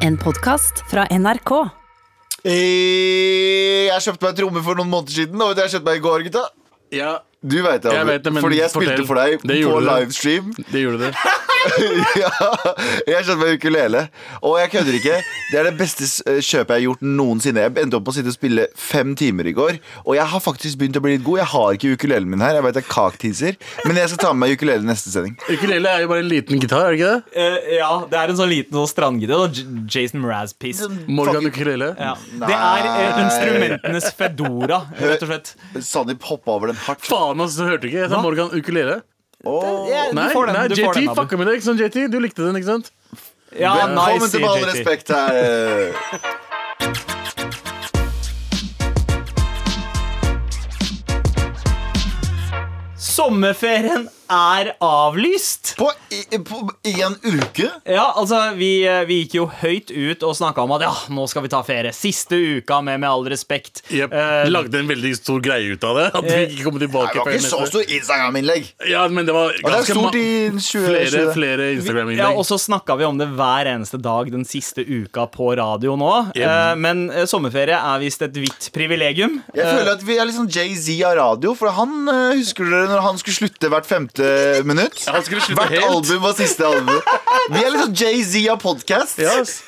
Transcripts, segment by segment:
En podkast fra NRK. Eh, Jeg kjøpte meg tromme for noen måneder siden. Og vet du jeg kjøpte meg i går, gutta? Ja, Du veit det, Jeg Abu. vet det, men Fordi jeg fortell. spilte for deg Det på du. livestream. det gjorde det. ja, jeg kjøpte meg ukulele. Og jeg kødder ikke. Det er det beste eh, kjøpet jeg har gjort noensinne. Jeg endte opp med å sitte og spille fem timer i går. Og jeg har faktisk begynt å bli litt god. Jeg har ikke ukulelen min her. Jeg vet det er kaktiser, Men jeg skal ta med meg ukulele neste sending. Ukulele er jo bare en liten gitar, er det ikke det? Uh, ja, det er en sånn liten sånn strandgitar. Jason Mraz-piece. Morgan ukulele. Ja. Det er uh, instrumentenes fedora, rett og slett. Sandeep hoppa over den hardt. Faen, altså, hørte du ikke? Jeg sa Morgan ukulele. Åh. Ja, du Nei, nei JT fucka med deg, ikke sant, JT? Du likte den, ikke sant? Ja, Velkommen nice, til Med all respekt her. Sommerferien er avlyst. På, i, på en uke? Ja, altså, vi, eh, vi gikk jo høyt ut og snakka om at ja, nå skal vi ta ferie. Siste uka med Med all respekt. Yep. Uh, Lagde en veldig stor greie ut av det. At vi ikke kom tilbake. Det var ikke så stor stort Instagram-innlegg. Ja, men det var Og det er ganske stort i 20, flere, 20. flere ja, Instagram-innlegg. og så snakka vi om det hver eneste dag den siste uka på radio nå. Yep. Uh, men eh, sommerferie er visst et hvitt privilegium. Jeg føler at vi er litt sånn Jay-Z av radio. For han eh, husker dere når han skulle slutte hvert femte minutt? Han skulle slutte Hvert helt. album var siste album. Vi er sånn Jay-Z av podkast. Ja, ass.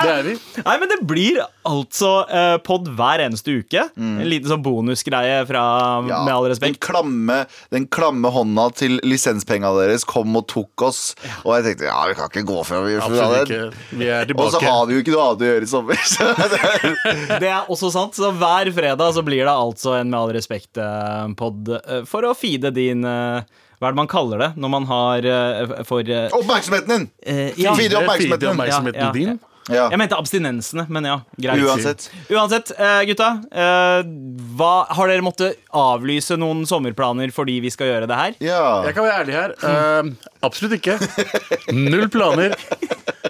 det er vi. Nei, men det blir altså uh, pod hver eneste uke. En liten sånn bonusgreie fra Ja, Med all den, respekt. klamme, den klamme hånda til lisenspenga deres kom og tok oss. Og jeg tenkte ja, vi kan ikke gå før vi gjør Absolutt det. ikke. Vi er Og så tilbake. har vi jo ikke noe annet å gjøre i sommer. Så det er, Det er også sant. Så hver fredag så blir det altså en Med all respekt-pod for å feede din eh, Hva er det man kaller det når man har eh, for eh, oppmerksomheten din! eh, ja. Feede oppmerksomheten. Ja, ja, din. Ja. Jeg mente abstinensene, men ja, greit. Uansett. Uansett, eh, gutta. eh, hva, har dere måttet avlyse noen sommerplaner fordi vi skal gjøre det her? Ja. Jeg kan være ærlig her. Uh, absolutt ikke. Null planer.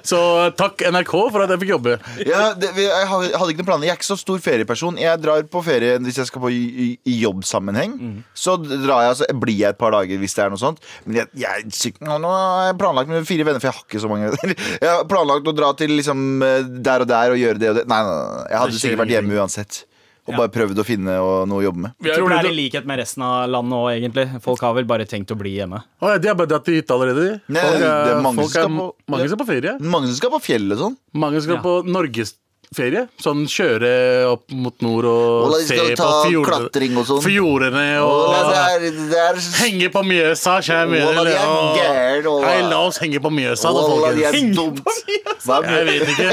Så takk NRK for at jeg fikk jobbe. Ja, det, jeg hadde ikke noen planer. Jeg er ikke så stor ferieperson. Jeg drar på ferie hvis jeg skal på i, jobbsammenheng. Så drar jeg, så blir jeg et par dager hvis det er noe sånt. Men jeg, jeg, nå, har jeg planlagt med fire venner, for jeg har ikke så mange. Jeg har planlagt å dra til liksom eh, der og der og gjøre det og det. Nei, nei, nei. Jeg hadde sikkert vært hjemme uansett. Og bare prøvd å finne og, noe å jobbe med. Jeg tror det er i likhet med resten av landet òg, egentlig. Folk har vel bare tenkt å bli hjemme. Å, ja, De har bare dratt til hytta allerede. de. Nei, Folk det er mange folk som skal på- mange skal på ferie. Mange som skal på fjellet og sånn. Mange skal Ja. på norgesferie. Sånn kjøre opp mot nord og Ola, se på fjordene, og sånn. fjordene Og Ola, det er, det er, henge på Mjøsa, kjære gæren, Hei, la oss henge på Mjøsa, da, folkens. er dumt. Mjøsa? Jeg vet ikke.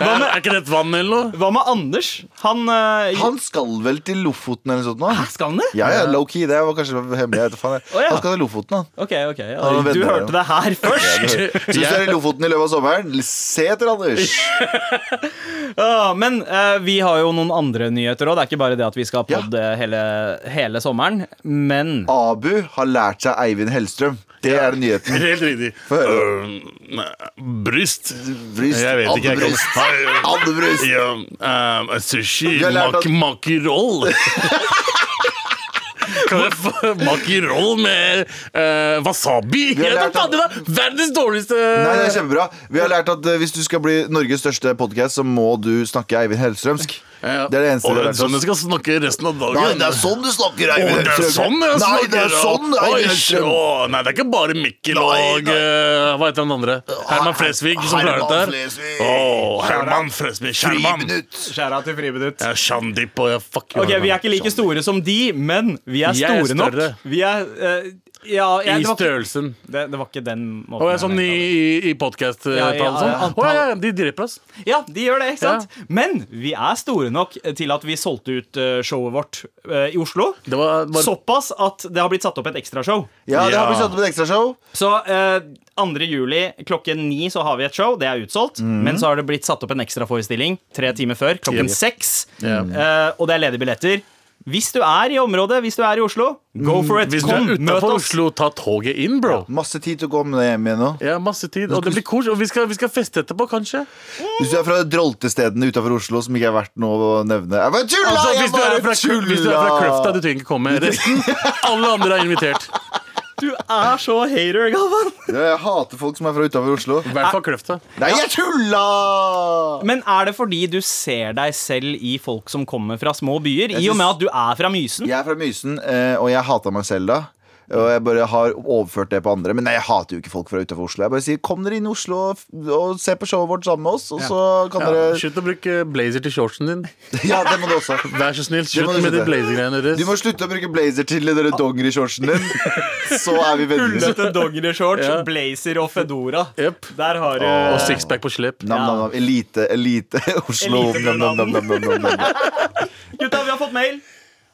Med, er ikke det et vann eller noe? Hva med Anders? Han, uh, Han skal vel til Lofoten eller noe sånt nå? Hæ, Skal han det? Ja, ja, low-key. Det var kanskje hemmelig. jeg vet faen, jeg. Ja. Han skal til Lofoten, han. Okay, okay. Ja, Han du venner, hørte det her først. Så hvis du er i Lofoten i løpet av sommeren, se etter Anders. Ja, men eh, vi har jo noen andre nyheter òg. Det er ikke bare det at vi skal ha pod eh, hele, hele sommeren. Men Abu har lært seg Eivind Hellstrøm. Det er nyheten. Helt riktig. Få høre. Øh, bryst? Bryst. Jeg vet ikke. Jeg kan... Andebryst. Ja, um, sushi, Vi har lært at- mak makiroll. Makiroll med eh, wasabi? Vi har Jeg lært da at- faen, det er verdens dårligste Nei, det er kjempebra. Vi har lært at eh, hvis du skal bli Norges største podkast, så må du snakke Eivind Hellstrømsk. Ja. Det er det eneste Og det er sånn jeg skal snakke resten av dagen. Nei, det er sånn du snakker, Eivind det er sånn jeg snakker. Nei, det er sånn Oi, å, Nei, det er ikke bare Mikkel Nei, og uh, Hva heter han andre? Herman Flesvig som klarer dette her. Å, Herman Flesvig. Friminutt. skjæra til friminutt. Ja, Shandip og jeg fuck you, Ok, Vi er ikke like store som de, men vi er store nok. Vi er eh, Ja, ja, I det, størrelsen. ikke, det, det var ikke den måten. Og jeg er jeg sånn i, i, i podcast-tall. Ja, ja, sånn. Å, ja, ja, de dreper oss. Ja, de gjør det, ikke sant? Men vi er store nok til at vi solgte ut eh, showet vårt eh, i Oslo. Det var, var Såpass at det har blitt satt opp et ekstrashow. Ja, det har blitt satt opp et ekstrashow. Så eh, 2. juli klokken ni så har vi et show. Det er utsolgt. Mm. Men så har det blitt satt opp en ekstraforestilling tre timer før, klokken seks. Ja. Eh, og det er ledige billetter. Hvis du er i området, hvis du er i Oslo, go for it. Mm, Hvis du Kom, er møt utenfor. Oslo, ta toget inn, bro. Masse tid til å komme hjem igjen nå. Ja, masse tid. Og det blir kos. Og vi skal, vi skal feste etterpå, kanskje. Hvis du er fra droltestedene utenfor Oslo som ikke er verdt noe å nevne Jeg bare tulla! Altså, hvis, du er fra, hvis du er fra! Kløfta, du trenger ikke komme. Resten, alle andre er invitert. Er så hater, Galvan. Jeg hater folk som er fra utenfor Oslo. I hvert fall Kløfta. Nei, jeg tulla! Men er det fordi du ser deg selv i folk som kommer fra små byer? I og med at du er fra Mysen? Jeg er fra Mysen, eh, og jeg hata meg selv da. Og jeg bare har overført det på andre. Men nei, jeg hater jo ikke folk fra utenfor Oslo. Jeg bare sier kom dere inn i Oslo og, og se på showet vårt sammen med oss, og så kan Ja, dere Slutt å bruke blazer til shortsen din. Ja, det må du også. Vær så snill, slutt med de blazer-greiene deres. Du må slutte å bruke blazer til dere dongerishortsen din. Så er vi venner. Hullete dongerishorts, Ja. blazer og fedora. Yep. Der har du Og sixpack på slep. Nam, nam, nam. Elite, elite Oslo. Elite Nam, nam, nam, nam, nam, nam. Gutta, vi har fått mail.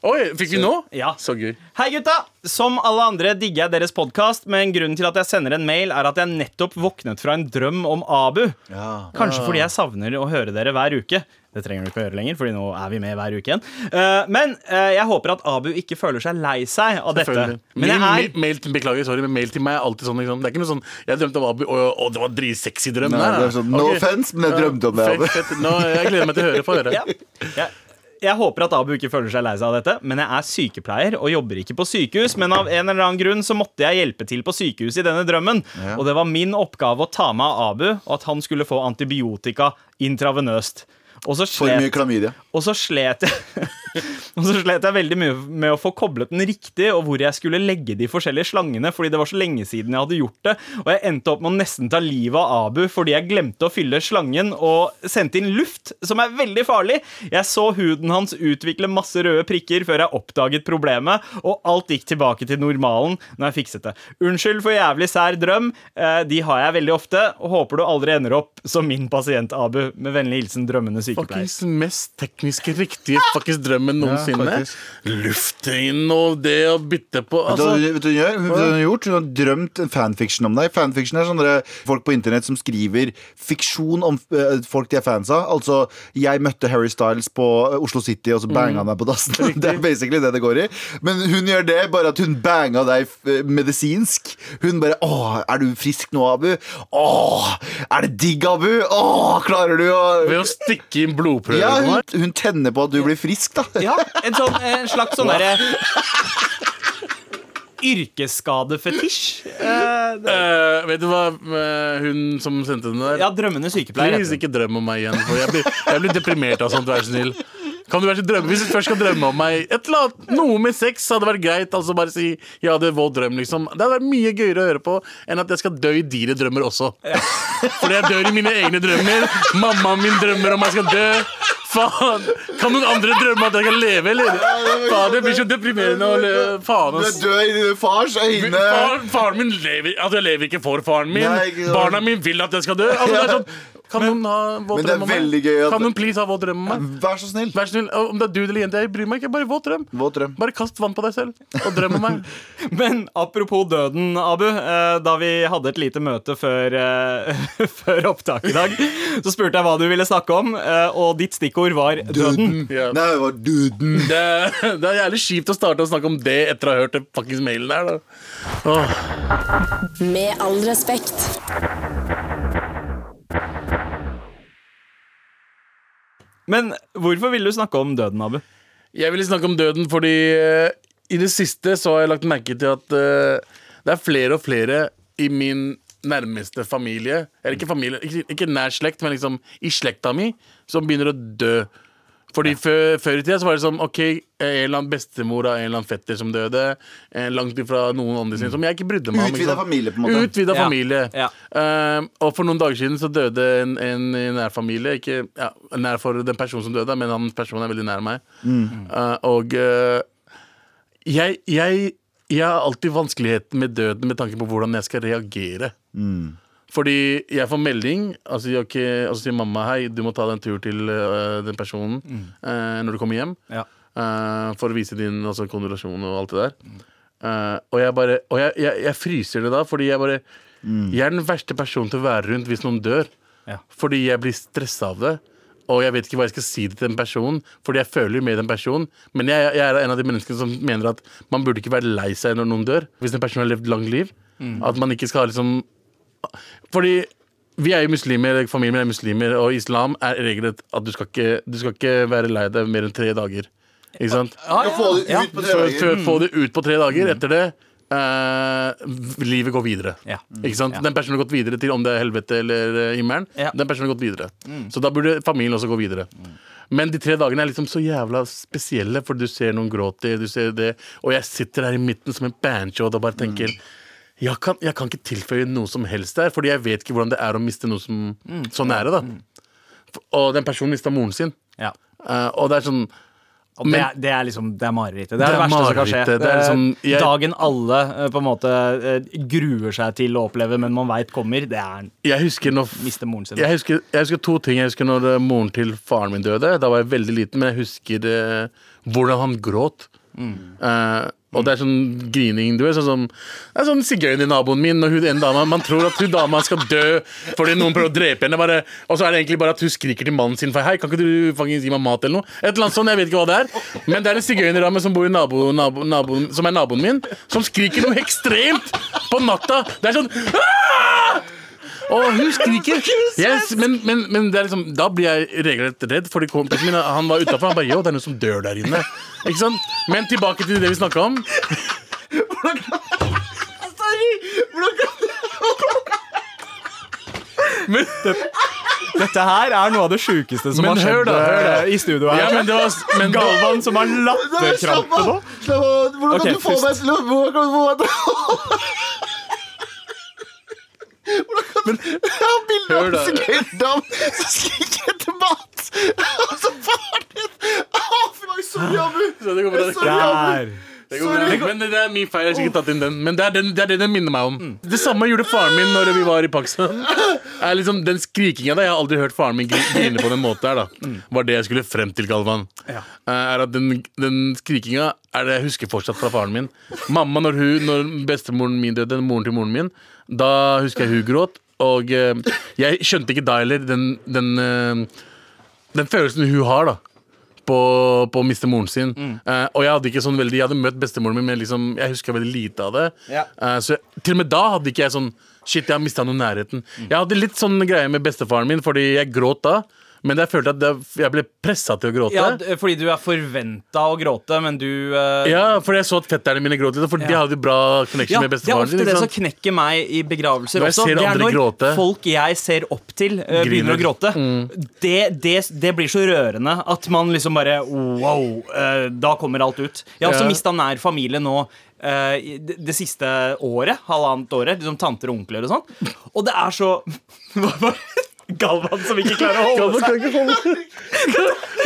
Oi, fikk vi nå? Ja. Så gøy. Hei, gutta! Som alle andre digger jeg deres podkast, men grunnen til at jeg sender en mail, er at jeg nettopp våknet fra en drøm om Abu. Ja. Kanskje fordi jeg savner å høre dere hver uke. Det trenger du ikke å gjøre lenger, Fordi nå er vi med hver uke igjen. Uh, men uh, jeg håper at Abu ikke føler seg lei seg av dette. Men jeg er mail, mail, beklager, sorry, men mail til meg er alltid sånn. Liksom. Det er ikke noe sånn Jeg drømte om Abu, og, og det var en dritsexy drøm. Nei, det er sånn, no okay. offense, men jeg drømte om det. Fett, Abu. fett. Nå, jeg gleder meg til å høre. Få høre. ja. jeg, jeg håper at Abu ikke føler seg lei seg av dette, men jeg er sykepleier og jobber ikke på sykehus. Men av en eller annen grunn så måtte jeg hjelpe til på sykehuset i denne drømmen. Og det var min oppgave å ta med av Abu, og at han skulle få antibiotika intravenøst. Og så For mye slet, klamydia. og så slet jeg Og så slet jeg veldig mye med å få koblet den riktig, og hvor jeg skulle legge de forskjellige slangene, fordi det var så lenge siden jeg hadde gjort det. Og jeg endte opp med å nesten ta livet av Abu fordi jeg glemte å fylle slangen og sendte inn luft, som er veldig farlig. Jeg så huden hans utvikle masse røde prikker før jeg oppdaget problemet, og alt gikk tilbake til normalen når jeg fikset det. Unnskyld for jævlig sær drøm. Eh, De har jeg veldig ofte, og håper du aldri ender opp som min pasient, Abu. Med vennlig hilsen drømmende sykepleier. Fuckings mest tekniske riktige fuckings drømmen noensinne. Lufte inn og det å bytte på altså, vet du hva hun har gjort? Hun har drømt en fanfiction om deg. Fanfiction er sånne folk på internett som skriver fiksjon om eh, folk de er fans av. Altså, jeg møtte Harry Styles på eh, Oslo City, og så banga han meg på dassen. Det er basically det det går i. Men hun gjør det, bare at hun banga deg eh, medisinsk. Hun bare 'Å, er du frisk nå, Abu?' 'Å, er det digg, Abu?' 'Å, klarer du å Ved å stikke inn blodprøver ja, hun, hun tenner på at du blir frisk, da. Ja, en, sånn, en slags sånn derre Yrkesskadefetisj. Uh, det- vet du hva eh, hun som sendte den der ja, drømmende sykepleier. Please, ikke drøm om meg igjen. For jeg, blir, jeg blir deprimert av sånt, vær så snill. Kan du være så drømme Hvis du først skal drømme om meg Et eller annet, Noe med sex hadde vært greit. Altså Bare si jeg hadde våt drøm. liksom Det hadde vært mye gøyere å høre på enn at jeg skal dø i dine drømmer også. Fordi jeg dør i mine egne drømmer. Mammaen min drømmer om jeg skal dø. Faen! Kan noen andre drømme at jeg kan leve, eller? Faen, Det blir så deprimerende å le- Faen, Du er død i dine fars øyne. Faren, faren min lever Altså jeg lever ikke for faren min. Barna mine vil at jeg skal dø. Altså, det er sånn, kan noen ha våt Men det drøm om meg? at- Kan noen please ha våt drøm om meg? Vær så snill. Vær så snill, Om det er du eller jente, jeg bryr meg ikke. Bare våt drøm. Våt drøm. Bare kast vann på deg selv og drøm om meg. Men apropos døden, Abu. eh, Da vi hadde et lite møte før, eh, før opptak i dag, så spurte jeg hva du ville snakke om, eh, og ditt stikkord var døden. Ja. Nei, det var døden. Det, det er jævlig kjipt å starte å snakke om det etter å ha hørt den fuckings mailen der. Da. Åh. Med all respekt. Men hvorfor ville du snakke om døden, Abu? Jeg ville snakke om døden fordi eh, i det siste så har jeg lagt merke til at eh, det er flere og flere i min nærmeste familie Eller ikke familie, ikke, ikke nær slekt, men liksom i slekta mi, som begynner å dø. Fordi før, før i tida så var det sånn OK, en eller annen bestemor av en eller annen fetter som døde. eh, Langt ifra noen andre sine, som jeg ikke brydde meg om. ikke Utvida sant? familie, på en måte. Utvida Ja. familie. Ja. Um, og for noen dager siden så døde en, en i nær familie. Ikke ja, nær for den personen som døde, men han personen er veldig nær meg. Uh, og uh, jeg, jeg, jeg har alltid vanskeligheter med døden med tanke på hvordan jeg skal reagere. Fordi jeg får melding, og så sier, ok, sier mamma hei, du må ta deg en tur til uh, den personen uh, når du kommer hjem. Ja. Uh, for å vise din altså, kondolasjon og alt det der. Uh, og jeg bare Og jeg, jeg, jeg fryser det da, fordi jeg bare Jeg er den verste personen til å være rundt hvis noen dør. Ja. Fordi jeg blir stressa av det. Og jeg vet ikke hva jeg skal si til den personen, fordi jeg føler jo med den personen. Men jeg, jeg er en av de menneskene som mener at man burde ikke være lei seg når noen dør. Hvis en person har levd langt liv. At man ikke skal liksom Fordi vi er jo muslimer, familien min er muslimer, og islam er regelen at du skal, ikke, du skal ikke være lei deg mer enn tre dager. Ikke sant? Du skal få det ut på tre dager. få det ut på tre dager. Etter det Uh, livet går videre. Ja. Ikke sant? Ja. Den personen har gått videre til om det er helvete eller eh, himmelen. Ja. Mm. Den personen har gått videre. Så da burde familien også gå videre. Men de tre dagene er liksom så jævla spesielle, for du ser noen gråter, du ser det, og jeg sitter her i midten som en banjo og bare tenker Mm. Jeg kan, jeg kan ikke tilføye noe som helst der, fordi jeg vet ikke hvordan det er å miste noe som, Mm. så nære. da Og den personen mista moren sin. Ja. Uh, og det er sånn Og det, er, det er liksom Det er marerittet. Det er det, er verste som kan skje. Det er liksom- Eh, jeg- Dagen alle eh, på en måte gruer seg til å oppleve, men man veit kommer, det er Jeg husker når miste moren sin. jeg husker, jeg husker to ting. Jeg husker når moren til faren min døde. Da var jeg veldig liten, men jeg husker eh, hvordan han gråt. Eh, og det er sånn grining. Du er sånn Det er sånn sigøynernaboen min og hun en dama Man tror at hun dama skal dø fordi noen prøver å drepe henne. Bare, og så er det egentlig bare at hun skriker til mannen sin for Hei, kan ikke du faktisk gi meg mat eller noe? Et eller annet sånt, jeg vet ikke hva det er. Men det er en sigøynerdame som bor i nabo, nabo, nabo, som er naboen min, som skriker noe ekstremt på natta. Det er sånn «Ah!» Og hun skriker. Yes, men, men, men det er liksom, da blir jeg regelrett redd, fordi kompisen min han var utafor. Han bare Yo, det er noen som dør der inne. Ikke sant? Men tilbake til det vi snakka om. Sorry! Hvordan kan Men, Dette her er noe av det sjukeste som Men har hør skjedd da, hør da. eh, i studio her. ja, men det var, men, Galvan som har latterkrampe nå. Slapp av. Hvordan kan Hvordan kan du få meg til å Hvordan kan du ha bilde av Hør en da. sigøynerdam som skriker etter mat! Og så faren din Å, fy meg, sorry, Abu. Så det går bra. Sorry, Abu. Det går bra. Men det er min feil. Jeg har ikke tatt inn den. Men det er, den, det er det den minner meg om. Mm. Det samme gjorde faren min når vi var i Pakistan. Er liksom Den skrikinga der, Jeg har aldri hørt faren min grine på den måten her. da Var det jeg skulle frem til, Galvan. Mm. Ja. Eh, Er at Den, den skrikinga er det jeg husker fortsatt fra faren min. Mamma, når, hun, når bestemoren min døde, moren til moren min, da husker jeg hun gråt. Og eh, jeg skjønte ikke da heller den, den, eh, den følelsen hun har, da på, på å miste moren sin. Mm. Eh, og jeg hadde ikke sånn veldig Jeg hadde møtt bestemoren min, men liksom, jeg huska veldig lite av det. Ja. Eh, så jeg, til og med da hadde ikke jeg sånn Shit, jeg har mista noe nærheten. Mm. Jeg hadde litt sånn greie med bestefaren min, fordi jeg gråt da. Men jeg følte at det, jeg ble pressa til å gråte. Ja, Ja, fordi du er forventa å gråte, men du Ja, fordi jeg så at fetterne mine gråt litt. For de hadde bra connection Ja, med det er ofte det som knekker meg i begravelser Når også. Det er når gråte. folk jeg ser opp til, uh, begynner å gråte. Mm. Det, det, det blir så rørende at man liksom bare Wow, Uh, da kommer alt ut. Jeg har også Ja. mista nær familie nå. Uh, det, det siste året, halvannet året, liksom tanter og onkler og sånn. Og det er så? Galvan som ikke klarer å holde seg.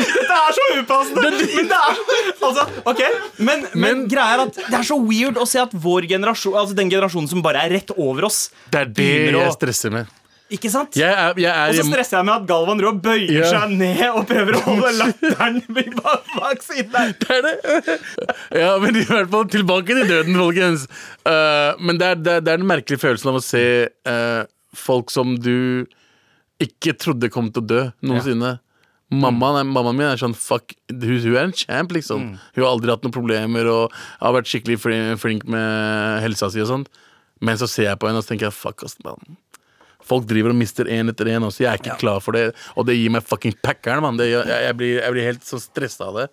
Det er så upassende! Men det er altså, ok men, men, greia er at det er så weird å se at vår generasjon Altså den generasjonen som bare er rett over oss, Det er det begynner å- jeg stresser med. Ikke sant? Jeg er, jeg er Og så hjemme stresser jeg med at Galvan Rå bøyer Ja. seg ned og prøver å holde latteren bak bak siden der. Det er det. Ja, men i hvert fall tilbake til døden, folkens. Eh, men det er, det, er, det er den merkelige følelsen av å se eh, folk som du ikke trodde kom til å dø noensinne. Mammaen, mammaen min er sånn fuck, hun, hun er en champ, liksom. Hun har aldri hatt noen problemer og har vært skikkelig flink med helsa si og sånt. Men så ser jeg på henne og så tenker jeg fuck, ass, man. Folk driver og mister én etter én, så jeg er ikke klar for det. Og det gir meg fucking packeren, mann. Jeg, jeg, blir, jeg blir helt så stressa av det.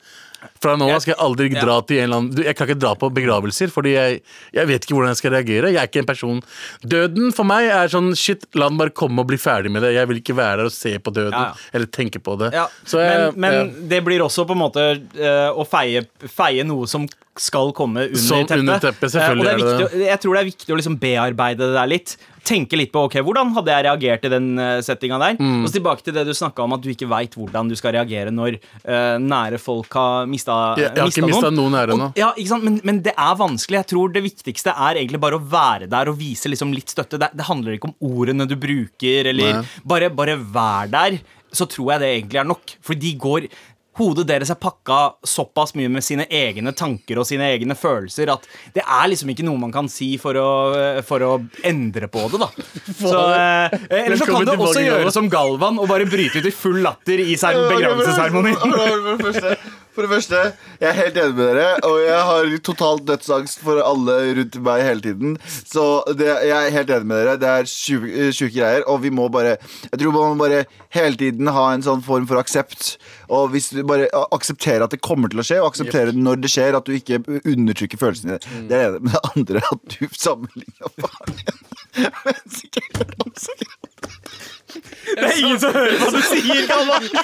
Fra nå av skal jeg aldri Ja. dra til en eller annen Jeg kan ikke dra på begravelser, fordi jeg, jeg vet ikke hvordan jeg skal reagere. Jeg er ikke en person Døden for meg er sånn shit, la den bare komme og bli ferdig med det. Jeg vil ikke være der og se på døden Ja, ja. eller tenke på det. Jeg- men, men det blir også på en måte uh, å feie, feie noe som skal komme under Som teppet. under teppet, Eh, selvfølgelig og det det viktig, Jeg tror det er viktig å liksom bearbeide det der litt. Tenke litt på ok, hvordan hadde jeg reagert i den uh, settinga der. Mm. Og så tilbake til det du snakka om, at du ikke veit hvordan du skal reagere når uh, nære folk har mista Jeg- jeg har ikke mistet noen ære ennå. nå. Ja, ikke sant? Men, men det er vanskelig. Jeg tror det viktigste er egentlig bare å være der og vise liksom litt støtte. Det, det handler ikke om ordene du bruker, eller bare, bare vær der. Så tror jeg det egentlig er nok. For de går Hodet deres er pakka såpass mye med sine egne tanker og sine egne følelser at det er liksom ikke noe man kan si for å, for å endre på det, da. Så, eh, eller så kan du også gjøre som Galvan og bare bryte ut i full latter i ser- begravelsesseremonien. For det første, jeg er helt enig med dere, og jeg har totalt dødsangst for alle rundt meg hele tiden. Så det, jeg er helt enig med dere. Det er eh, sjuke greier, og vi må bare Jeg tror man må bare hele tiden ha en sånn form for aksept. Og hvis du bare aksepterer at det kommer til å skje, og aksepterer yep. når det skjer, at du ikke undertrykker følelsene dine. Det er det ene. Men det andre er at du sammenligner faren din med en psykiater. Det er ingen som hører hva du sier, Galvan! Det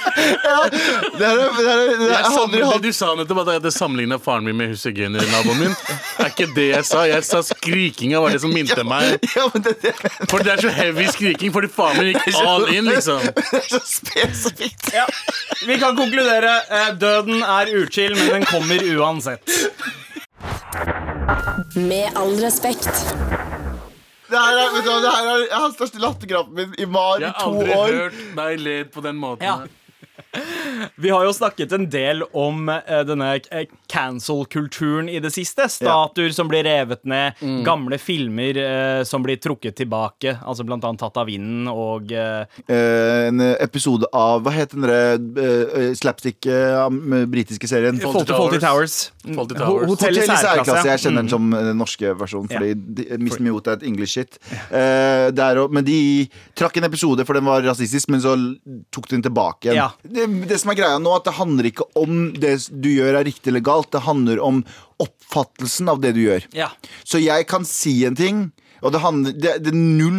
er, det er, det er, Jeg du sa nettopp, at jeg hadde sammenligna faren min med Hussegener-naboen min. Er ikke det jeg sa. Jeg sa skrikinga var det som minte meg. Ja, det, For det er så heavy skriking, fordi faren min gikk all in, liksom. det er så spesifikt. Ja. Vi kan konkludere. eh, Døden er uchill, men den kommer uansett. Med all respekt. Det her er, vet du, hva, det her er jeg har største latterkrampen min i mar i Jeg har to aldri år. hørt deg led på den måten. Ja. Vi har jo snakket en del om uh, denne eh, cancel-kulturen i det siste. Statuer som blir revet ned, gamle filmer uh, som blir trukket tilbake. Altså blant annet tatt av vinden og eh, Eh, en episode av Hva het den derre uh, slapstick uh, britiske serien? Fawlty Towers. Towers. Fawlty Towers. Hotell i Hotell i særklasse. Jeg kjenner den som eh, den norske versjonen, fordi de- Miss Miota er et English shit. Eh, der, men de trakk en episode, for den var rasistisk, men så tok de den tilbake igjen. Ja. Det, det som er greia nå, at det handler ikke om det du gjør er riktig eller galt, det handler om oppfattelsen av det du gjør. Ja. Så jeg kan si en ting og det, handler, det, det er null,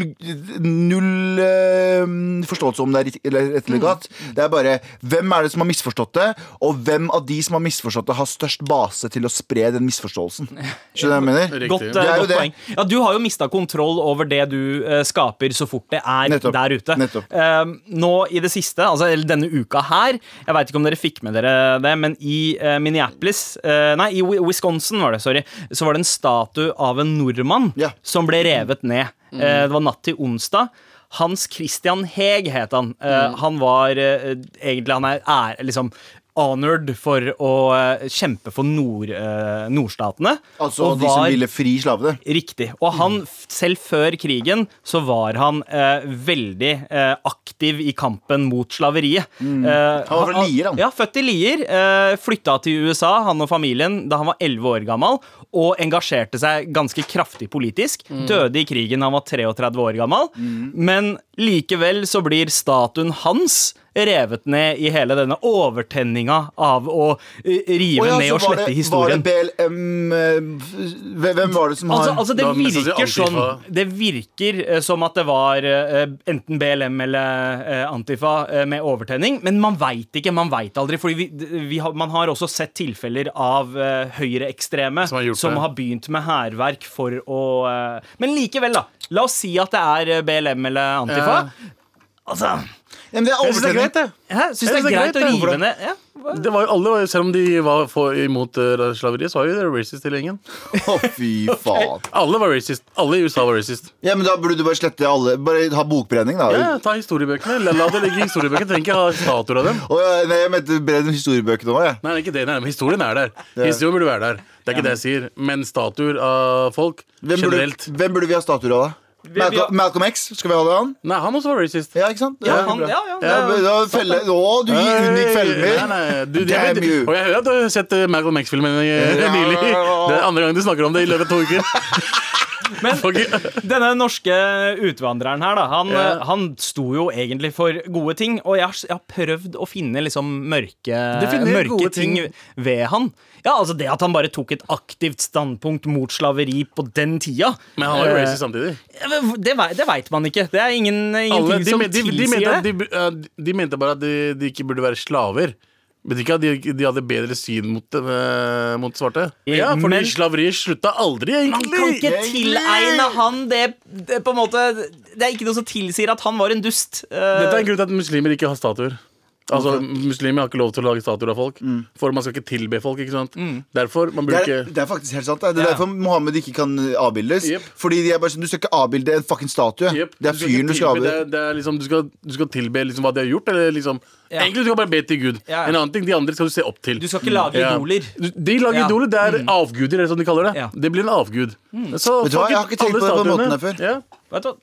null eh, forståelse om det er rett eller, galt. Mm. galt. Det er bare hvem er det som har misforstått det, og hvem av de som har misforstått det, har størst base til å spre den misforståelsen. Skjønner du hva jeg mener? Godt, eh, Det er jo godt det. poeng. Ja, du har jo mista kontroll over det du uh, skaper så fort det er Nettopp. der ute. Nettopp. Eh, nå i det siste, altså eller denne uka her Jeg veit ikke om dere fikk med dere det, men i uh, Minneapolis Nei, i Wisconsin var det, sorry. Så var det en statue av en nordmann Ja. som ble revet ned. Eh, det var natt til onsdag. Hans Christian Heg het han. Mm. Han var eh, egentlig Han er, er liksom honored for å eh, kjempe for nord, eh, nordstatene. Altså og de som ville fri slavene. Riktig. Og han, f- selv før krigen, så var han eh, veldig eh, aktiv i kampen mot slaveriet. Eh, Mm. Han var fra Lier, han. Ja, født i Lier. Eh, flytta til USA, han og familien, da han var 11 år gammel. Og engasjerte seg ganske kraftig politisk. Mm. Døde i krigen da han var 33 år gammel. Men likevel så blir statuen hans revet ned i hele denne overtenninga av å eh, rive oh, ja, ned og slette det- historien. Var det BLM eh, Hvem var det som har Altså, altså det, virker sånn, det virker som at det var eh, enten BLM eller Antifa med overtenning, men man veit ikke. Man veit aldri. Fordi vi, vi har, man har også sett tilfeller av høyreekstreme Som har som har begynt med hærverk for å Men likevel, da. La oss si at det er BLM eller Antifa. Altså, ja, men Det er Jeg synes det er overtenning. greit, det. jeg syns det er greit å rive ned ja. Det var jo alle, Selv om de var for, imot uh, slaveriet, så var jo det racist hele gjengen. Å, fy faen. Alle var racist. Alle i USA var racist. Ja, men Da burde du bare slette alle. Bare ha bokbrenning, da. Ja, ta historiebøkene. La, la det ligge i historiebøkene. Trenger ikke ha statuer av dem. Å, ja, nei, jeg mente brenn historiebøkene òg, jeg. Nei, det er ikke det. Nei, men historien er der. Historien burde være der. Det er ikke det jeg sier. Men statuer av folk Hvem burde, generelt hvem burde vi ha statuer av, da? Vi har- Malcolm, Malcolm X? Skal vi ha det han? Nei, han også var racist. Ja, ikke sant? Ja, han, ja, ja, ja, Ja, felle, å, du gir unngikk fellen Nei, nei, Damn you. Og jeg hører at du har sett eh, Malcolm X-filmen nylig. Det er andre gang du snakker om det i løpet av to uker. Men denne norske utvandreren her, da, han, eh, han sto jo egentlig for gode ting. Og jeg har, jeg har prøvd å finne liksom mørke, mørke ting. ting. ved han. Ja, altså Det at han bare tok et aktivt standpunkt mot slaveri på den tida. Men han var jo Eh, racist samtidig. Det, det veit man ikke. Det er ingen, Alle, de, som de, de, tilsier det. de, de mente bare at de, de ikke burde være slaver. Betyr ikke at de, de hadde bedre syn mot, eh, mot svarte. Ja, fordi Men- slaveriet slutta aldri, Man egentlig. kan ikke tilegne han det, det på en måte Det er ikke noe som tilsier at han var en dust. Eh, Dette er en grunn til at muslimer ikke har statuer. Altså, Muslimer har ikke lov til å lage statuer av folk. For man skal ikke tilbe folk. ikke sant? Derfor man Det er, det er faktisk helt sant. Det Det er yeah. derfor Mohammed ikke kan avbildes. Yep. Fordi de er bare sånn, Du skal ikke avbilde en fucking statue. Yep. Det er fyren du skal avbilde. det, er- det er liksom, du, skal, du skal tilbe liksom hva de har gjort. Eller liksom Ja. Egentlig du skal bare be til Gud. Ja. En annen ting, De andre skal du se opp til. Du skal ikke lage Ja. idoler. De lager Ja. idoler. Det er avguder, eller som de kaller det. Ja. Det blir en avgud. Så Vet du hva, jeg har ikke tenkt på det på den måten her før. Ja. Vet du hva?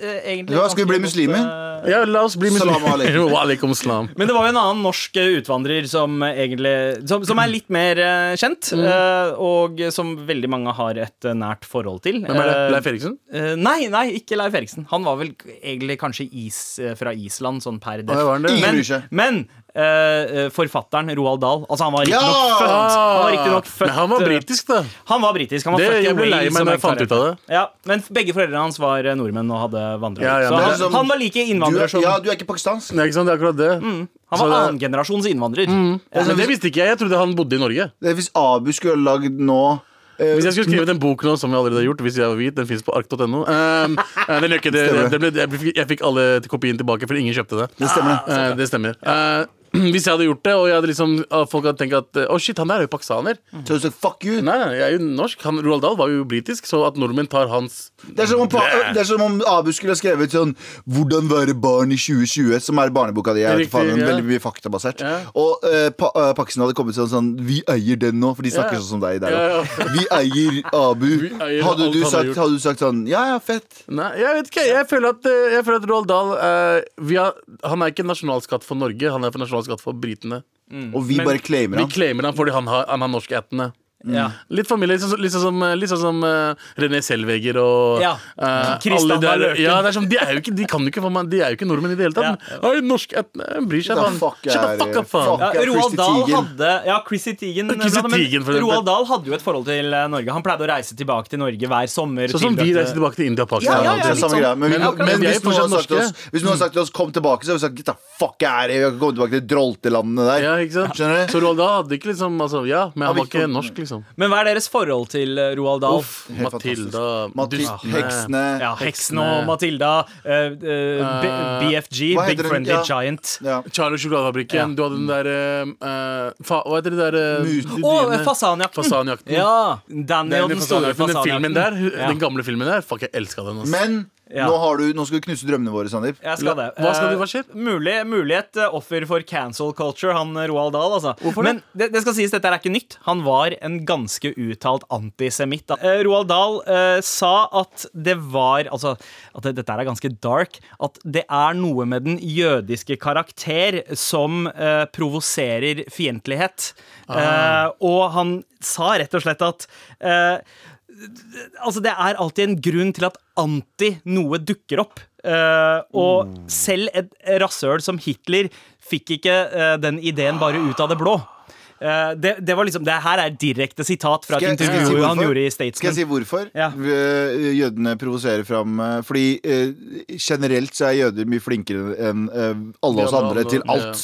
Eh, egentlig Ja, skal vi bli muslimer? eh, Ja, la oss bli Salam muslimer. alaikum. Wa alaikum salam. Men det var jo en annen norsk eh, utvandrer som egentlig Som, som er litt mer eh, kjent, Mm. eh, og som veldig mange har et eh, nært forhold til. Hvem er det? Eh, Leif Eriksen? eh, nei, nei, ikke Leif Eriksen. Han var vel egentlig kanskje is, eh, fra Island, sånn per def. var han det? Ingen Men, seg. men eh, eh, forfatteren Roald Dahl Altså, han var riktignok Ja! født Han var riktig nok Men han var eh, britisk, da. Han var britisk. Han var Det- født i jeg ble lei meg som når jeg fant ut av det. Ja, men begge foreldrene hans var eh, nordmenn og hadde vandret. Ja, ja, så han, som- han var like er, innvandrer som ja, du er ikke pakistansk. Nei, ikke sant, det er akkurat det. Han var annengenerasjons innvandrer. Men det visste ikke jeg. Jeg trodde han bodde i Norge. Det Hvis Abu skulle lagd nå Hvis jeg skulle skrevet en bok nå, som jeg allerede har gjort, hvis jeg var hvit, den fins på ark.no um, eh, ble, jeg, jeg fikk alle kopien tilbake, for ingen kjøpte det. Det stemmer. Eh, det stemmer. Eh, hvis jeg hadde gjort det, og jeg hadde liksom, folk hadde tenkt at Å, shit, han der er jo pakistaner. Så du sa fuck you. Nei, nei, jeg er jo norsk. Han, Roald Dahl var jo britisk, så at nordmenn tar hans Det er, som om, pa- det er som om Abu skulle ha skrevet sånn 'Hvordan være barn i 2020', som er barneboka di. Jeg vet Riktig, faen, den er ja. Veldig mye faktabasert. Ja. Og eh, pa, eh, Pakistan hadde kommet sånn sånn 'Vi eier den nå', for de snakker Ja. sånn som deg der Ja, òg. Vi eier Abu. Vi eier hadde, alt du han har sagt, gjort. hadde du sagt sånn 'Ja, ja, fett'. Nei, jeg vet ikke. Jeg føler at, eh, jeg føler at Roald Dahl eh, vi har, Han er ikke nasjonalskatt for Norge, han er for nasjonalskatt for britene. Og vi Men bare claimer han. Vi claimer han fordi han har, han har norskættende. Ja. Litt familie, litt sånn, litt sånn som, litt sånn som uh, René Selveger og Ja. uh, alle der- Ja, det er sånn, de, er jo ikke, de, kan jo ikke, få meg- de er jo ikke nordmenn i det hele tatt. Ja. Oi, Norsk ættende bryr seg, faen. fuck up, faen. Ja, Roald Dahl hadde Ja, Chrissy Teigen. For. Roald Dahl hadde jo et forhold til eh, Norge. Han pleide å reise tilbake til Norge hver sommer. Sånn som vi reiser tilbake til India og Pakistan. Ja, ja, sånn. Men, Men- men, men hvis, noen hadde sagt til oss, hvis noen hadde sagt til oss 'kom tilbake', så hadde vi sagt 'get the fuck out of here'. Vi kan ikke komme tilbake til droltelandene der. Ja, ikke sant? Skjønner du? Så Roald Dahl hadde ikke liksom altså, Ja, men han var ikke ikke- norsk, liksom. Men hva er deres forhold til eh, Roald Dahl? Uff, Matilda Matil dustene. heksene. Ja, Heksene. og Matilda. Uh, uh, BFG, Big den? Friendly Ja. Giant. Ja. Charlie Sjokoladefabrikken. Du hadde den derre uh, fa, Hva heter det derre de Fasanjakten. Fasanjakten. Ja. Danny og Den, den store fasanjakten, den filmen der, den gamle filmen der, fuck, jeg elska den. Altså. Men Ja. nå, har du, nå skal du knuse drømmene våre, Sandeep. Jeg skal det. Hva skal Eh, du- hva skjer? Mulig, mulig et eh, offer for cancel culture, han eh, Roald Dahl. Altså. Hvorfor? Men det, det skal sies, dette er ikke nytt. Han var en ganske uttalt antisemitt. Eh, Roald Dahl eh, sa at det var Altså, at det, dette er ganske dark. At det er noe med den jødiske karakter som eh, provoserer fiendtlighet. Eh, og han sa rett og slett at eh, Altså, det er alltid en grunn til at anti noe dukker opp. Uh, og selv et rasshøl som Hitler fikk ikke uh, den ideen bare ut av det blå. Eh, det, det var liksom, det her er direkte sitat fra et intervju si intervju han gjorde i Skal jeg si hvorfor Ja. Eh, jødene provoserer fram eh, Fordi generelt så er jøder mye flinkere enn alle oss andre til alt.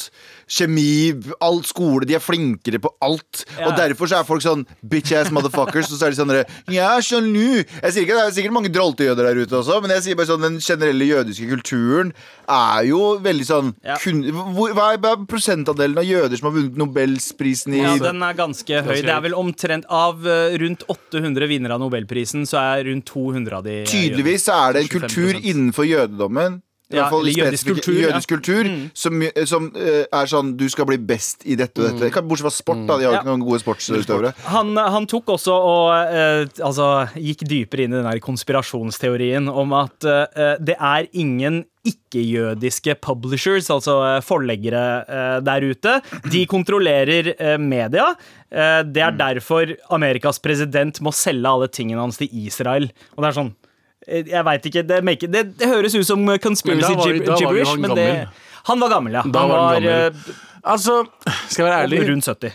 Kjemi, alt skole. De er flinkere på alt. Ja. Og derfor så er folk sånn bitch-ass motherfuckers. Og så er de sånn Ja, sjalu. Jeg sier ikke det er sikkert mange droltejøder der ute også, men jeg sier bare sånn den generelle jødiske kulturen er jo veldig sånn Ja. kun, hvor, hva, er, prosentandelen av jøder som har vunnet Nobelsprisen i Ja, den er ganske høy. Det er vel omtrent Av eh, rundt 800 vinnere av Nobelprisen, så er rundt 200 av de Tydeligvis så er det en 25%. kultur innenfor jødedommen i Ja, hvert fall jødisk kultur, jødisk kultur som, som uh, er sånn Du skal bli best i dette og dette. Bortsett fra sport, da. De har jo Ja. ikke noen gode sportsutøvere. Han, han tok også og uh, altså, gikk dypere inn i den der konspirasjonsteorien om at uh, det er ingen ikke-jødiske publishers, altså eh, forleggere eh, der ute. De kontrollerer eh, media. Eh, det er derfor Amerikas president må selge alle tingene hans til Israel. Og det er sånn eh, Jeg veit ikke. Det, make, det, det høres ut som conspiracy Men var gibberish, men det gammel. Han var gammel, ja. Da Han var han var, gammel. Altså, skal jeg være eh, ærlig rundt 70.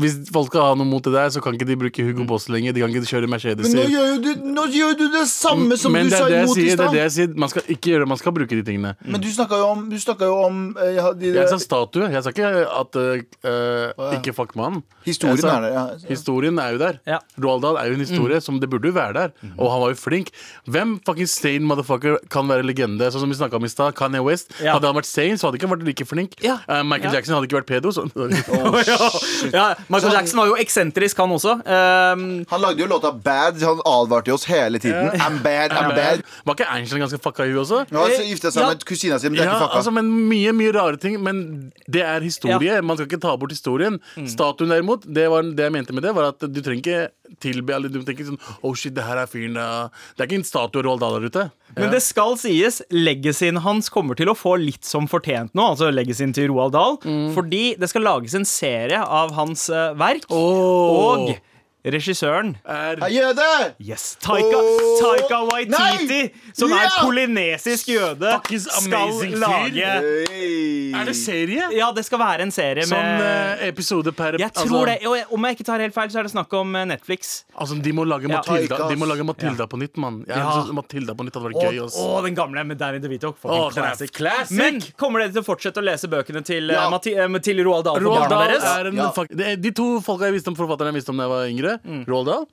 Hvis folk skal ha noe mot det der, så kan ikke de bruke Hugo Boss lenger. De kan ikke kjøre Mercedes. Men nå gjør, du, nå gjør du det samme som Men du sa imot i stad! Det er det jeg sier. Man skal ikke gjøre det, man skal bruke de tingene. Men du snakka jo om, du snakket jo om eh, ja, de, Jeg sa statue. Jeg sa ikke at uh, ikke fuck mannen. Historien Jeg sa- er der. Ja. Historien er jo der. Ja. Roald Dahl er jo en historie som det burde jo være der. Og han var jo flink. Hvem fucking sane motherfucker kan være legende? Sånn som vi snakka om i stad. Kanye West. Ja. Hadde han vært sane, så hadde han ikke vært like flink. Ja. Eh, Michael Ja. Jackson hadde ikke vært pedo. Så. ja, Michael Jackson var jo eksentrisk, han også. Um, Han lagde jo låta Bad. Han advarte jo oss hele tiden. I'm bad, I'm bad. Var ikke Einstein ganske fucka i huet også? Ja, så gifta seg Ja. med kusina si, men det er Ja, ikke fucka. altså, men Mye mye rare ting. Men det er historie. Man skal ikke ta bort historien. Mm. Statuen derimot, det, var, det jeg mente med det, var at du trenger ikke tilbe Eller du tenker sånn Oh shit, det her er fyren. Det er ikke en statue Roald Dahl der ute. Men det skal sies, legacyen hans kommer til å få litt som fortjent nå. Altså legacyen til Roald Dahl. Mm. Fordi det skal lages en serie av hans uh, verk. Oh. Og regissøren er jøde! Yes, Taika, oh. Taika Waititi, Nei! som er Ja! polynesisk jøde, skal lage Hey. Er det serie? Ja, det skal være en serie Sånn med eh, episode per Jeg tror det, og Om jeg ikke tar helt feil, så er det snakk om eh, Netflix. Altså, de må lage Ja. Matilda, ja. de må lage Matilda på nytt, mann. Ja, Ja. Matilda på nytt hadde vært Og, gøy. Også. og den gamle med Danny DeVito. er classic. classic. Men kommer dere til å fortsette å lese bøkene til, eh, Ja. Mati, til Roald Dahl for Roald barna Dahl deres? er en Ja. er De to folka jeg visste om forfatterne jeg visste om da jeg var yngre, Mm. Roald Dahl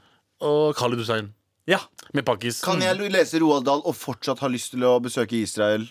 og Khalid Hussein. Ja. Med pakkis. Kan jeg lese Roald Dahl og fortsatt ha lyst til å besøke Israel?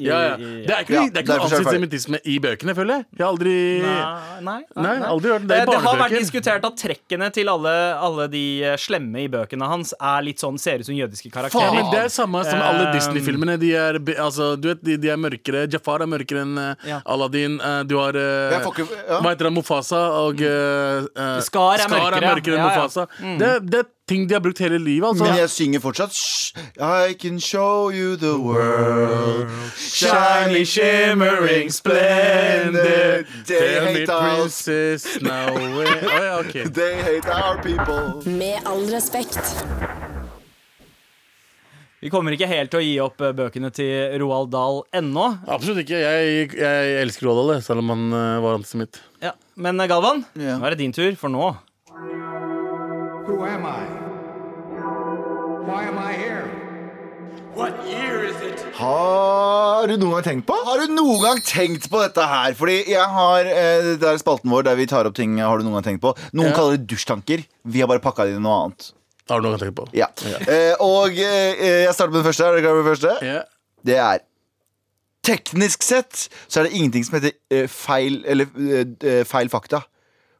Ja, ja. Det er ikke, Ja, det er ikke noe er antisemittisme i bøkene, føler jeg. Jeg har aldri Nei, nei, Nei, aldri hørt det. Det Eh, er Det har vært diskutert at trekkene til alle, alle de eh, slemme i bøkene hans er litt sånn ser ut som jødiske karakterer. Faen, Det er samme som alle Um, Disney-filmene. De er, altså, de, de er mørkere. Jafar er mørkere enn eh, Ja. Aladdin. Eh, du har eh, ikke- Hva heter det? Mufasa og eh, eh, Scar er mørkere. enn Ja, ja. Mufasa. Det, det er ting de har brukt hele livet. Altså. Men jeg synger fortsatt Shh, I can show you the world Shiny, shimmering, splendid They hate us ja. They hate our people Med all respekt. Vi kommer ikke helt til å gi opp eh, bøkene til Roald Dahl ennå. Absolutt ikke. Jeg, jeg elsker Roald Dahl, selv om han eh, var antisemitt. Ja. Men eh, Galvan, Ja. nå er det din tur, for nå Who am I? Why am I here? What year is it? Har du noen gang tenkt på? Har du noen gang tenkt på dette her? Fordi jeg har eh, Det er spalten vår der vi tar opp ting Har du noen gang tenkt på? Noen Ja. kaller det dusjtanker Vi har bare pakket det inn i noe annet Har du noe å tenke på? Ja, Eh, Og eh, jeg starter med det første Er du klar med det første? Ja. Det er Teknisk sett så er det ingenting som heter eh, feil Eller eh, eh, feil fakta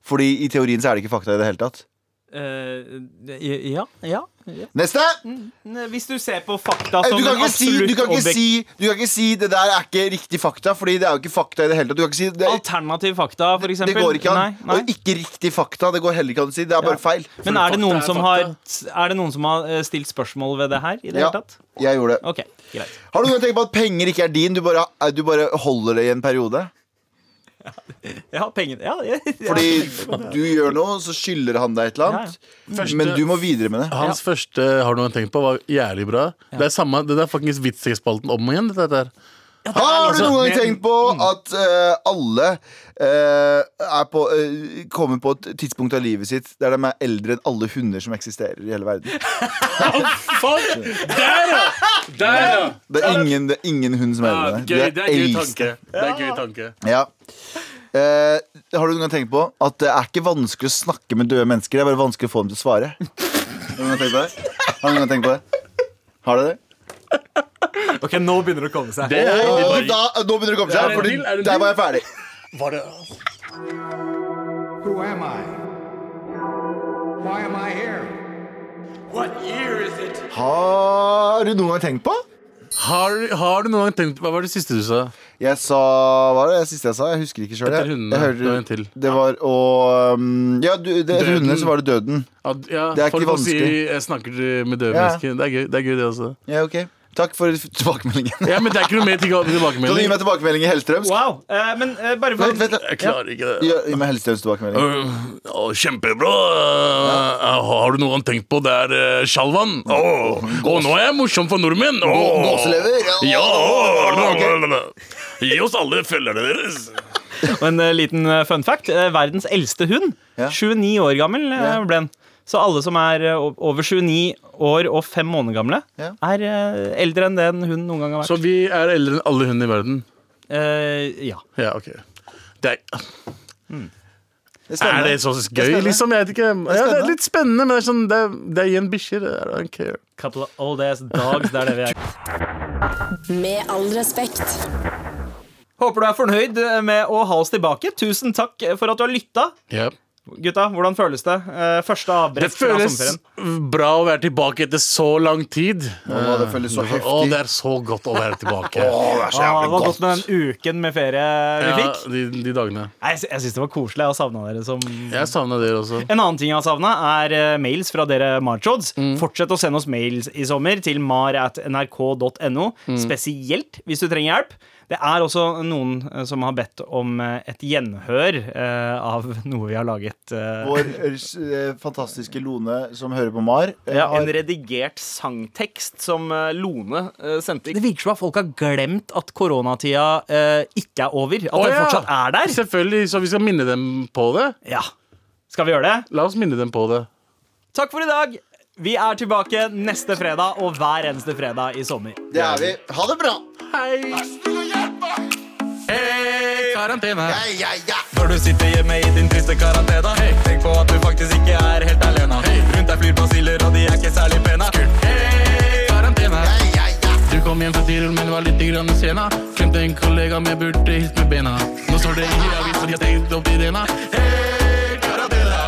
Fordi i teorien så er det ikke fakta i det hele tatt Eh, ja, ja, ja. Neste! Hvis du ser på fakta Eh, som Du kan, si, du, kan ikke si, du kan ikke si det der er ikke riktig fakta Fordi det er jo ikke fakta i det hele tatt Du kan ikke si det, Alternativ fakta, for det eksempel. går ikke an Nei, nei. Og ikke riktig fakta Det går heller ikke an å si Det er bare Ja. feil Men er det, noen er som har, er det noen som har stilt spørsmål ved det her? I det Ja, hele tatt? jeg gjorde det Okay, greit. Har du noen gang tenkt på at penger ikke er din Du bare, du bare holder det i en periode Ja, penger ja, ja, ja. Fordi du gjør noe Så skylder han deg et eller annet Første- Men du må videre med det Hans første Har du noe tenkt på var jævlig bra. Det er samme, det er faktisk vitsespalten om igjen. Dette der. Har du noen gang tenkt på at uh, alle uh, er på, uh, kommer på et tidspunkt av livet sitt der de er eldre enn alle hunder som eksisterer i hele verden? Fuck! Der, ja! Der, ja! Det er ingen, det er ingen hund som er ja gøy, det er gøy tanke. Det er gøy tanke. Ja. Eh, har du noen gang tenkt på at det er ikke vanskelig å snakke med døde mennesker? Det er bare vanskelig å få dem til å svare. Har du noen gang tenkt på det? Har du noen gang tenkt på det? Har du det? Ok, nå begynner det å komme seg. Det er, det Og bare, da, nå begynner det å komme Er seg, det en Fordi til? Er det en der til? var jeg ferdig. var det Who am I? Why am I here? Har du noen gang tenkt på? har, har du noen gang tenkt Hva var det siste du sa? Jeg sa Hva var det siste jeg sa? Jeg husker ikke sjøl. Det. Det var å um, Ja, du, det, etter hundene så var det døden. Ja, Det er ikke folk må si jeg snakker med døde Ja. mennesker. Det er gøy, det er gøy, det også. Ja, ok Takk for tilbakemeldingen. Ja, men det er ikke noe mer til Kan du gi meg tilbakemelding i Hellstrøms? Wow. eh, men eh, bare for Vent, vent, Jeg klarer ikke det. Gi gi meg Hellstrøms tilbakemelding. Uh, oh, kjempebra. Øh, har du noe han tenkt på det er uh, Sjalvan? Å, oh, nå er jeg morsom for nordmenn! Oh. Gåselever? Ja! å, Gi oss alle følgerne deres. Og en eh, liten eh, fun fact. eh, verdens eldste hund. Ja. 29 år gammel eh, ble den. Så alle som er eh, over 29 år og 5 måneder gamle, Ja. er eh, eldre enn det en hund noen gang har vært. Så vi er eldre enn alle hundene i verden? Eh, ja. Ja, ok. Det er, Det er er det så gøy, det liksom? Jeg vet ikke. Ja, det er litt spennende, men det er, sånn, det er, det er igjen bikkjer. I don't care. Couple of old ass dogs, det er det vi er. Med all respekt. Håper du er fornøyd med å ha oss tilbake. Tusen takk for at du har lytta. Ja. Gutta, hvordan føles det? Eh, første Det avbrekk fra føles bra å være tilbake etter så lang tid. Å, det føles så Å, heftig. det er så godt å være tilbake. Å, det er så jævlig det var godt. med den uken med ferie vi Ja, fikk. de, de dagene. Nei, Jeg, jeg syns det var koselig. Jeg har savna dere som Jeg savna dere også. En annen ting jeg har savna, er eh, mails fra dere Marchods. Mm. Fortsett å sende oss mails i sommer til mar.nrk.no, Mm. spesielt hvis du trenger hjelp. Det er også noen eh, som har bedt om eh, et gjenhør eh, av noe vi har laget. Vår fantastiske Lone som hører på Mar. ja, har- en redigert sangtekst som Lone sendte. Det virker som at folk har glemt at koronatida ikke er over. At oh, den ja. fortsatt er der. Selvfølgelig, så vi skal minne dem på det. Ja. Skal vi gjøre det? La oss minne dem på det. Takk for i dag. Vi er tilbake neste fredag og hver eneste fredag i sommer. Det er vi. Ha det bra. Hei, karantene. Ja, ja, ja. Når du sitter hjemme i din triste karantene Tenk på at du faktisk ikke er helt alene Rundt deg flyr basiller og de er ikke særlig pene Hei, karantene. Ja, ja, ja. Du kom hjem fra Tirol, men var litt grann sena. Glemte en kollega med burde hilst med bena. Nå står det i avisa, de har stengt opp idena. Hei, karantene.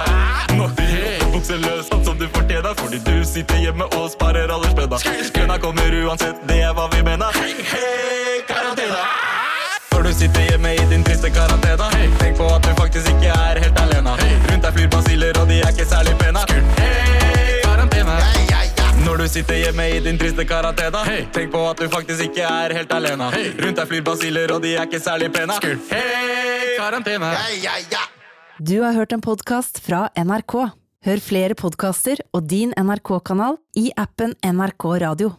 Nå hey. bukser løs sånn som du fortjener Fordi du sitter hjemme og sparer alle spenna Kønna kommer uansett, det er hva vi mener Hei, karantene. Sitter hjemme i din triste karantene Tenk på at du faktisk ikke er helt alene Rundt deg flyr basiller og de er ikke særlig pene Hei, karantene. Yeah, yeah, ja. Når du sitter hjemme i din triste karantene hey. Tenk på at du faktisk ikke er helt alene. Rundt deg flyr basiller og de er ikke særlig pene Hei, karantene. Ja, ja, ja. Du har hørt en podkast fra NRK. Hør flere podkaster og din NRK-kanal i appen NRK Radio.